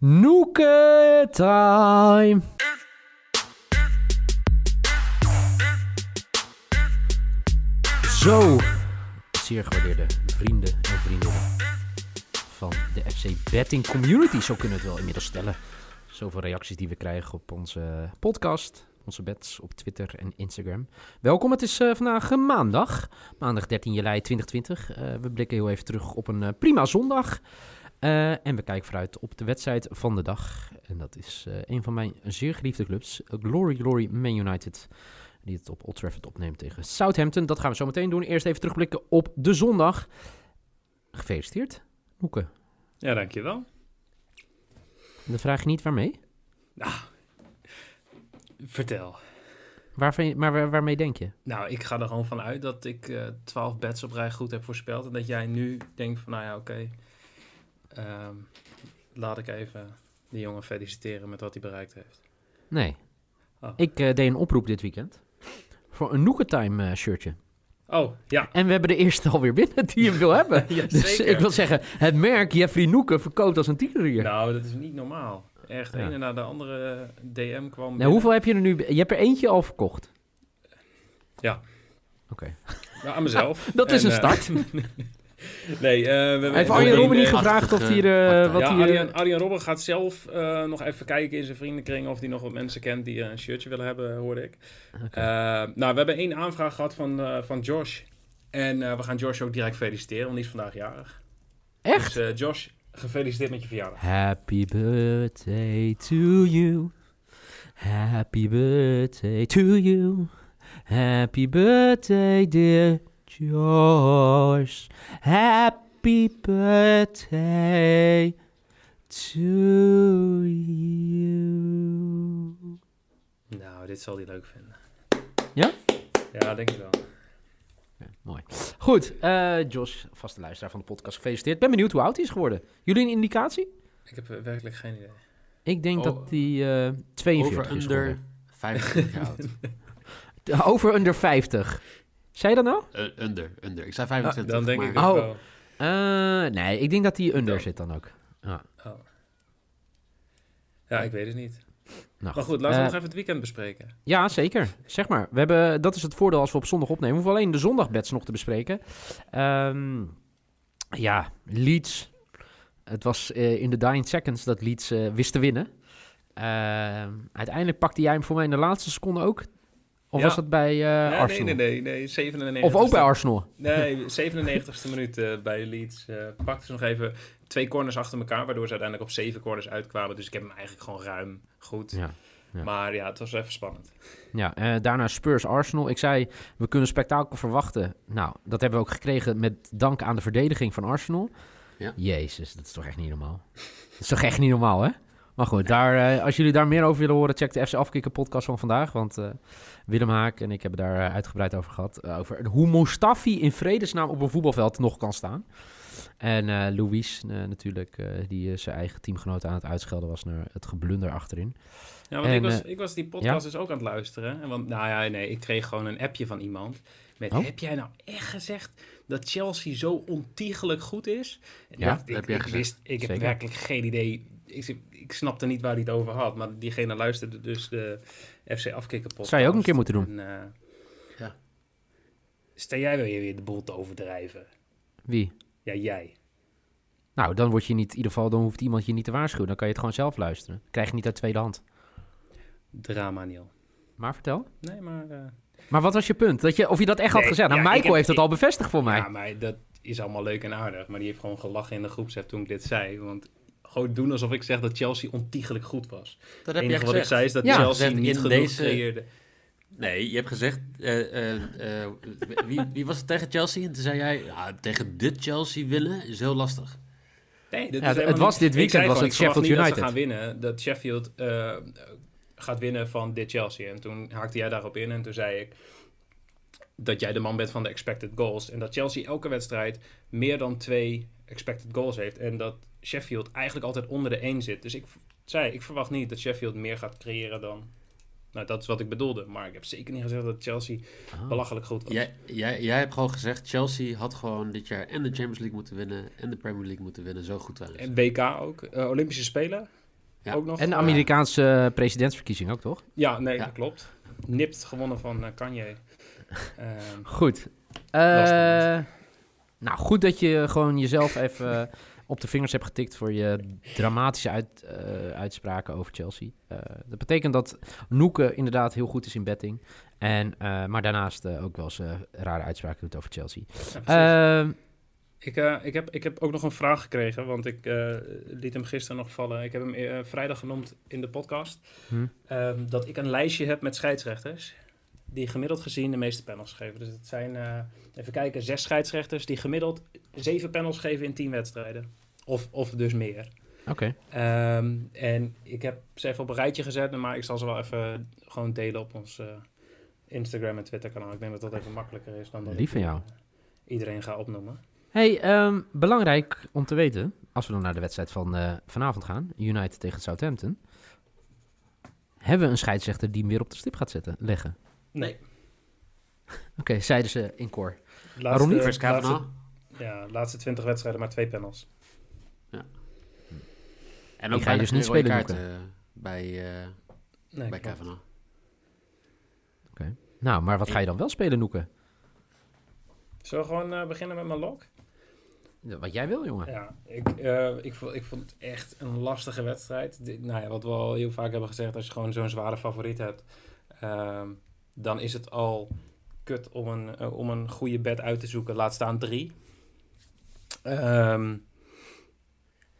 Noeke time. Zo, zeer gewaardeerde vrienden en vriendinnen van de FC Betting Community, zo kunnen we het wel inmiddels stellen. Zoveel reacties die we krijgen op onze podcast, onze bets op Twitter en Instagram. Welkom, het is eh, vandaag eh, maandag, maandag 13 juli 2020. Eh, we blikken heel even terug op een prima zondag. Eh, en we kijken vooruit op de wedstrijd van de dag. En dat is eh, een van mijn zeer geliefde clubs, Glory Glory Man United. Die het op Old Trafford opneemt tegen Southampton. Dat gaan we zo meteen doen. Eerst even terugblikken op de zondag. Gefeliciteerd, Moeke. Ja, dankjewel. Dan vraag je niet waarmee. Nou, vertel. Waarvan, maar waar- waarmee denk je? Nou, ik ga er gewoon van uit dat ik eh 12 bets op rij goed heb voorspeld. En dat jij nu denkt van, nou ja, oké. Ehm, laat ik even die jongen feliciteren met wat hij bereikt heeft. Nee. Oh. Ik eh, deed een oproep dit weekend. Voor een Noeketime eh shirtje. Oh, ja. En we hebben de eerste alweer binnen die hem wil hebben. Ja, dus zeker. ik wil zeggen, het merk Jeffrey Noeken verkoopt als een tiener hier. Nou, dat is niet normaal. Echt, de Ja. ene na de andere eh, DM kwam. Nou, hoeveel heb je er nu? Je hebt er eentje al verkocht. Ja. Oké. Nou, aan mezelf. Dat is En, een start. Nee, eh, we hebben... Heeft Arjen Robben niet gevraagd of hij partij. wat ja, hij, eh, Arjen, Arjen Robben gaat zelf nog even kijken in zijn vriendenkring of hij nog wat mensen kent die een shirtje willen hebben, hoorde ik. Nou, we hebben één aanvraag gehad van, van Josh. En we gaan Josh ook direct feliciteren, want die is vandaag jarig. Echt? Dus Josh, gefeliciteerd met je verjaardag. Happy birthday to you. Happy birthday to you. Happy birthday, dear Josh. Happy birthday to you. Nou, dit zal hij leuk vinden. Ja? Ja, denk ik wel. Ja, mooi. Goed, eh Josh, vaste luisteraar van de podcast, gefeliciteerd. Ben benieuwd hoe oud hij is geworden. Jullie een indicatie? Ik heb eh, werkelijk geen idee. Ik denk Oh. dat hij eh 42 Over is under geworden. 50 jaar oud. Over under 50. Zei je dat nou? Eh, under, under. Ik zei 25. Dan denk maar... ik Oh. ook wel. Eh, nee, ik denk dat hij under Dan. zit dan ook. Oh. Ja, ik weet het niet. Nou, Maar goed, laten we Eh, nog even het weekend bespreken. Ja, zeker. Zeg maar. We hebben, dat is het voordeel als we op zondag opnemen. We hoeven alleen de zondagbeds nog te bespreken. Ehm, ja, Leeds. Het was eh, in de dying seconds dat Leeds eh, wist te winnen. Ehm, uiteindelijk pakte jij hem voor mij in de laatste seconde ook. Of Ja. was dat bij eh, nee, Arsenal? nee, nee, nee, nee, 97. Of ook bij Arsenal? Nee, 97ste minuut eh, bij Leeds. eh pakten ze nog even twee corners achter elkaar, waardoor ze uiteindelijk op zeven corners uitkwamen. Dus ik heb hem eigenlijk gewoon ruim goed. Ja. ja. Maar ja, het was even spannend. Ja, eh, daarna Spurs Arsenal. Ik zei, we kunnen spektakel verwachten. Nou, dat hebben we ook gekregen met dank aan de verdediging van Arsenal. Ja. Jezus, dat is toch echt niet normaal. Dat is toch echt niet normaal, hè? Maar goed, daar, eh, als jullie daar meer over willen horen, check de FC Afkikken podcast van vandaag. Want eh, Willem Haak en ik hebben daar eh, uitgebreid over gehad. eh, over hoe Mustafi in vredesnaam op een voetbalveld nog kan staan. En eh Louis natuurlijk, eh, die zijn eigen teamgenoot aan het uitschelden was naar het geblunder achterin. Ja, want En, ik, was, ik was die podcast dus ook aan het luisteren. En want, nou ja, nee, ik kreeg gewoon een appje van iemand. Met, Oh. heb jij nou echt gezegd dat Chelsea zo ontiegelijk goed is? En Ja, ik, heb jij ik, gezegd. wist, ik heb werkelijk geen idee. Ik, ik snapte niet waar hij het over had. Maar diegene luisterde dus de FC Afkikken podcast. Zou je ook een keer moeten doen. En, eh, Ja. Sta jij wel weer de boel te overdrijven? Wie? Ja, jij. Nou, dan word je niet, in ieder geval, dan hoeft iemand je niet te waarschuwen. Dan kan je het gewoon zelf luisteren. Krijg je niet uit tweede hand. Drama, Neil. Maar vertel. Nee, maar... eh, Maar wat was je punt? Dat je, of je dat echt had gezegd? Nou, ja, Michael heb- heeft het ik- al bevestigd voor mij. Ja, maar dat is allemaal leuk en aardig. Maar die heeft gewoon gelachen in de groepsapp toen ik dit zei. Want gewoon doen alsof ik zeg dat Chelsea ontiegelijk goed was. Dat Het heb je enige wat ik gezegd. zei is dat Ja, Chelsea gezegd niet in genoeg deze- creëerde. Nee, je hebt gezegd... eh, eh, eh, wie, wie was het tegen Chelsea? En toen zei jij... Ja, tegen dit Chelsea winnen is heel lastig. Nee, Ja, het was niet- dit weekend was het Sheffield niet Dat United. ze gaan winnen, dat Sheffield eh, gaat winnen van dit Chelsea. En toen haakte jij daarop in en toen zei ik dat jij de man bent van de expected goals. En dat Chelsea elke wedstrijd meer dan twee expected goals heeft. En dat Sheffield eigenlijk altijd onder de 1 zit. Dus ik zei, ik verwacht niet dat Sheffield meer gaat creëren dan... Nou, dat is wat ik bedoelde. Maar ik heb zeker niet gezegd dat Chelsea Ah. belachelijk goed was. Jij, jij, jij hebt gewoon gezegd, Chelsea had gewoon dit jaar en de Champions League moeten winnen en de Premier League moeten winnen. Zo goed waren ze. En WK ook. Eh, Olympische Spelen Ja. ook nog. En de Eh, Amerikaanse presidentsverkiezing ook, toch? Ja, nee, Ja. dat klopt. Nipt gewonnen van eh, Kanye. Ehm, Goed. Eh, nou, goed dat je gewoon jezelf even op de vingers hebt getikt voor je dramatische uit, eh, uitspraken over Chelsea. Eh, dat betekent dat Noeke inderdaad heel goed is in betting. En, maar daarnaast ook wel eens rare uitspraken doet over Chelsea. ja. Ehm, ik, ik, heb, ik heb ook nog een vraag gekregen, want ik liet hem gisteren nog vallen. Ik heb hem vrijdag genoemd in de podcast. hm, ehm, dat ik een lijstje heb met scheidsrechters die gemiddeld gezien de meeste panels geven. Dus het zijn, eh, even kijken, zes scheidsrechters die gemiddeld zeven panels geven in tien wedstrijden. Of, of dus meer. Oké. Ehm, en ik heb ze even op een rijtje gezet, maar ik zal ze wel even gewoon delen op ons eh, Instagram en Twitter kanaal. Ik denk dat dat even makkelijker is dan dat Lief ik, van jou. eh, iedereen ga opnoemen. Hey, ehm, belangrijk om te weten, als we dan naar de wedstrijd van vanavond gaan, United tegen Southampton, hebben we een scheidsrechter die hem weer op de stip gaat zetten, leggen. Nee. Oké, zeiden ze in koor. Laatste, Waarom niet? Chris laatste, ja, laatste 20 wedstrijden, maar twee panels. En Die ga je dus niet spelen, kaarten eh, bij, eh Nee, bij klopt. Kavanagh. Nou, maar wat ga je dan wel spelen, Noeke? Zullen we gewoon eh, beginnen met mijn lok? Ja, Wat jij wil, jongen. Ja, ik, eh, ik, vond, ik vond het echt een lastige wedstrijd. Nou ja, wat we al heel vaak hebben gezegd, als je gewoon zo'n zware favoriet hebt, ehm, dan is het al kut om een, eh, om een goede bed uit te zoeken. Laat staan drie. Ehm,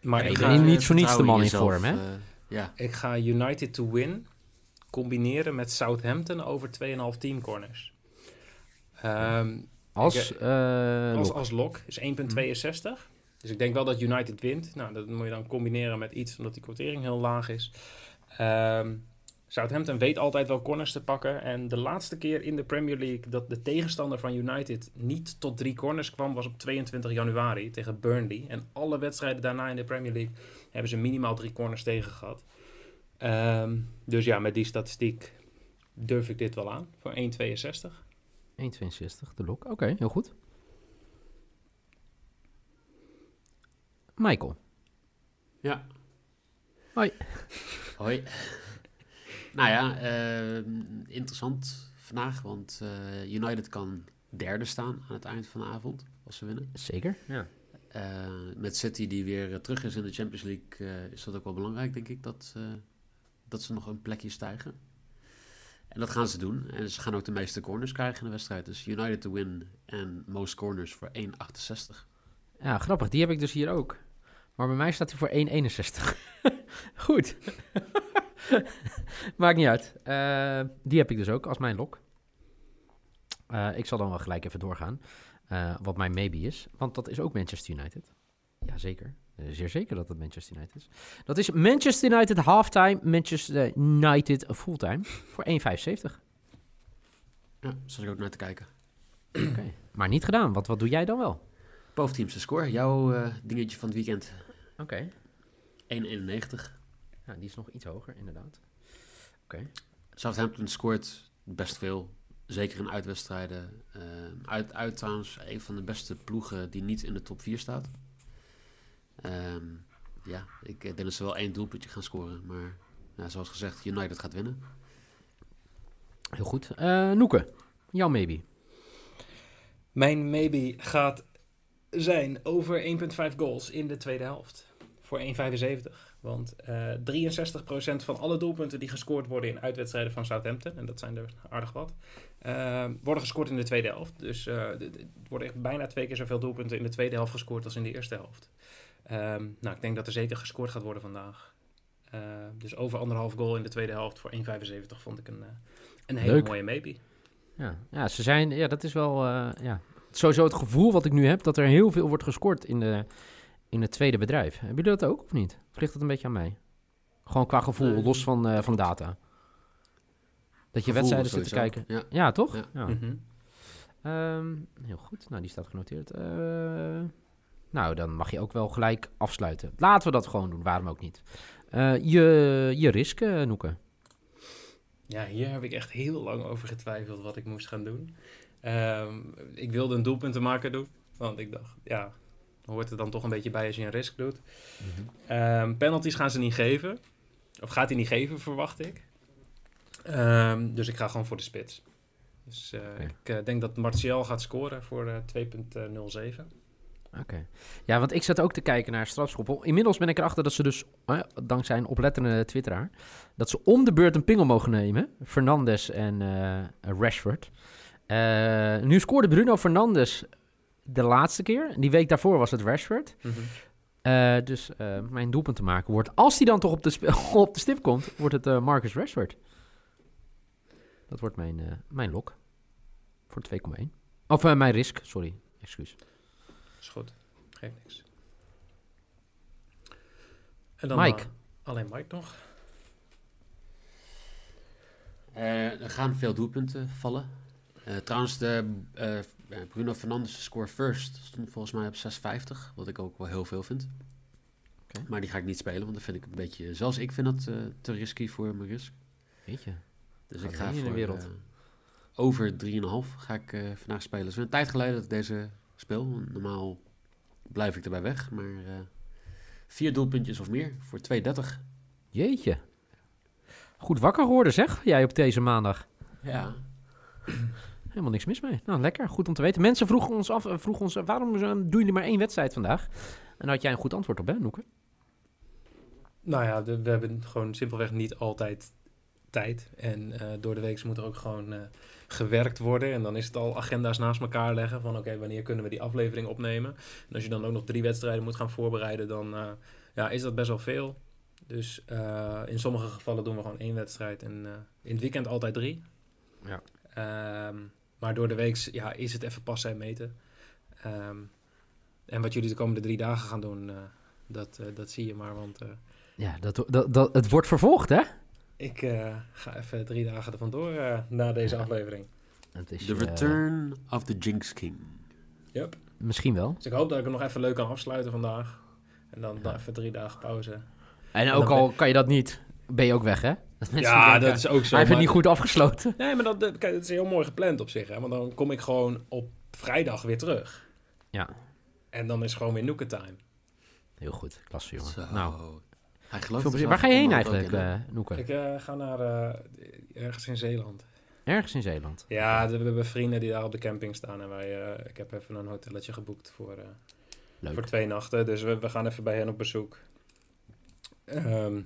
maar Ja, ik ga, niet voor niets de man in vorm, hè? eh, ja, ik ga United to win combineren met Southampton over 2,5 teamcorners. Ehm Als, Ik, eh, als, lok. als lok is 1,62. Dus ik denk wel dat United wint. Nou, dat moet je dan combineren met iets, omdat die quotering heel laag is. Ehm, Southampton weet altijd wel corners te pakken. En de laatste keer in de Premier League dat de tegenstander van United niet tot drie corners kwam, was op 22 januari tegen Burnley. En alle wedstrijden daarna in de Premier League hebben ze minimaal drie corners tegen gehad. Ehm, dus ja, met die statistiek durf ik dit wel aan voor 1,62. 1,62, de lok. Oké, heel goed. Michael. ja. Hoi. Hoi. Nou ja, eh, interessant vandaag, want eh, United kan derde staan aan het eind van de avond, als ze winnen. Zeker. Ja. Eh, met City die weer eh, terug is in de Champions League, eh, is dat ook wel belangrijk, denk ik, dat, eh, dat ze nog een plekje stijgen. En dat gaan ze doen. En ze gaan ook de meeste corners krijgen in de wedstrijd. Dus United to win en most corners voor 1,68. ja, grappig. Die heb ik dus hier ook. Maar bij mij staat hij voor 1,61. goed. Maakt niet uit. Eh, die heb ik dus ook als mijn lok. Eh, ik zal dan wel gelijk even doorgaan. eh, wat mijn maybe is. Want dat is ook Manchester United. Jazeker. Zeer zeker dat het Manchester United is. Dat is Manchester United halftime, Manchester United fulltime voor 1,75. Ja, zat ik ook naar te kijken. Oké. Maar niet gedaan. Wat, wat doe jij dan wel? Boventeamse score, jouw dingetje van het weekend. Oké. 1,91. Ja, die is nog iets hoger, inderdaad. Southampton scoort best veel. Zeker in uitwedstrijden. Eh, uit, uit trouwens een van de beste ploegen die niet in de top 4 staat. Ehm, ja, ik denk dat ze wel één doelpuntje gaan scoren. Maar ja, zoals gezegd, United gaat winnen. Heel goed. Eh Noeke, jouw maybe. Mijn maybe gaat zijn over 1,5 goals in de tweede helft. Voor 1,75. Want eh 63% van alle doelpunten die gescoord worden in uitwedstrijden van Southampton, en dat zijn er aardig wat, eh, worden gescoord in de tweede helft. Dus eh, d- er worden echt bijna twee keer zoveel doelpunten in de tweede helft gescoord als in de eerste helft. Ehm, nou, ik denk dat er zeker gescoord gaat worden vandaag. Eh, dus over anderhalf goal in de tweede helft voor 1,75 vond ik een, eh, een hele Leuk. mooie maybe. Ja, ja, ze zijn, ja, dat is wel, eh, ja, sowieso het gevoel wat ik nu heb, dat er heel veel wordt gescoord in de, in het tweede bedrijf. Hebben jullie dat ook of niet? Of ligt dat een beetje aan mij? Gewoon qua gevoel, Nee. los van, eh, van data. Dat je wedstrijden zit te kijken. Ja. Ja, toch? Ja. Ja. Mhm. Ehm, heel goed. Nou, die staat genoteerd. Eh, nou, dan mag je ook wel gelijk afsluiten. Laten we dat gewoon doen. Waarom ook niet? Eh, je, je risk, eh, Noeke. Ja, hier heb ik echt heel lang over getwijfeld wat ik moest gaan doen. Ehm, ik wilde een doelpuntenmaker doen, want ik dacht, ja, hoort er dan toch een beetje bij als je een risk doet. Ehm, penalties gaan ze niet geven. Of gaat hij niet geven, verwacht ik. Ehm, dus ik ga gewoon voor de spits. Dus eh, ik eh, denk dat Martial gaat scoren voor eh 2.07. Oké. Ja, want ik zat ook te kijken naar strafschoppen. Inmiddels ben ik erachter dat ze dus, dankzij een oplettende twitteraar, dat ze om de beurt een pingel mogen nemen. Fernandes en Rashford. Nu scoorde Bruno Fernandes de laatste keer. Die week daarvoor was het Rashford. Eh, dus eh, mijn doelpunt te maken wordt, als hij dan toch op de, sp- op de stip komt, wordt het eh, Marcus Rashford. Dat wordt mijn, eh, mijn lok. Voor 2,1. Of mijn risk, sorry. Excuus. Is goed, geeft niks. En Mike. eh, alleen Mike nog. Eh, er gaan veel doelpunten vallen. Eh, trouwens, de eh, Bruno Fernandes score first stond volgens mij op 6,50. Wat ik ook wel heel veel vind. Maar die ga ik niet spelen, want dat vind ik een beetje... Zelfs ik vind dat eh, te risky voor mijn risk. Weet je. Dus Gaat ik ga in de voor wereld. eh, over 3,5 ga ik eh, vandaag spelen. Het is een tijd geleden dat ik deze speel. Normaal blijf ik erbij weg. Maar vier doelpuntjes of meer voor 2,30. Jeetje. Goed wakker geworden zeg, jij op deze maandag. Ja. Helemaal niks mis mee. Nou, lekker. Goed om te weten. Mensen vroegen ons af, eh, vroegen ons, eh, waarom eh, doen jullie maar één wedstrijd vandaag? En had jij een goed antwoord op, hè, Noeke? Nou ja, de- we hebben gewoon simpelweg niet altijd tijd. En door de week moet er ook gewoon gewerkt worden. En dan is het al agenda's naast elkaar leggen van oké, wanneer kunnen we die aflevering opnemen. En als je dan ook nog drie wedstrijden moet gaan voorbereiden, dan ja, is dat best wel veel. Dus in sommige gevallen doen we gewoon één wedstrijd en in het weekend altijd drie. Ja. Ehm, maar door de week ja, is het even passen en meten. Ehm, en wat jullie de komende drie dagen gaan doen, eh, dat, eh, dat zie je maar. Want eh, Ja, dat, dat, dat, het wordt vervolgd, hè? ik eh, ga even drie dagen er vandoor eh na deze Ja. aflevering. Het is, The Return of the Jinx King. Yep. misschien wel. Dus ik hoop dat ik hem nog even leuk kan afsluiten vandaag. En dan, dan even drie dagen pauze. En ook ben- al kan je dat niet, ben je ook weg, hè? Dat mensen ja, denken, dat is ook zo. Hij heeft het niet goed afgesloten. Nee, maar dat, dat- kijk, het is heel mooi gepland op zich. Hè? Want dan kom ik gewoon op vrijdag weer terug. Ja. En dan is gewoon weer Nookie time. Heel goed, klasse jongen. Zo. Nou, Hij gelooft plezier. Waar ga je heen eigenlijk, in, hè? eh Noeke? Ik eh, ga naar eh, ergens in Zeeland. Ergens in Zeeland. Ja, we hebben vrienden die daar op de camping staan. En wij, eh, ik heb even een hotelletje geboekt voor, eh, Leuk. voor twee nachten. Dus we, we gaan even bij hen op bezoek. Ehm,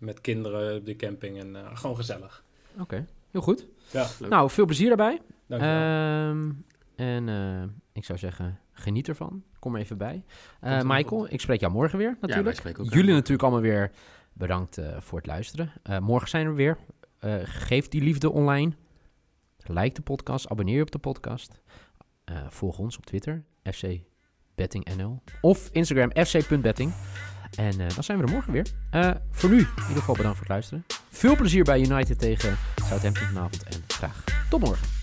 met kinderen op de camping en eh, gewoon gezellig. Oké, heel goed. Ja, Leuk. Nou, veel plezier daarbij. dankjewel. Ehm en eh, ik zou zeggen, geniet ervan. Kom er even bij. Eh, Michael, ik spreek jou morgen weer wij natuurlijk. spreken ook Jullie natuurlijk allemaal weer bedankt eh, voor het luisteren. Eh, morgen zijn we weer. Eh, geef die liefde online. Like de podcast, abonneer je op de podcast. Eh, volg ons op Twitter, FC Betting NL. Of Instagram, fc.betting. En eh, dan zijn we er morgen weer. Eh, voor nu, in ieder geval bedankt voor het luisteren. Veel plezier bij United tegen Southampton vanavond. En graag tot morgen.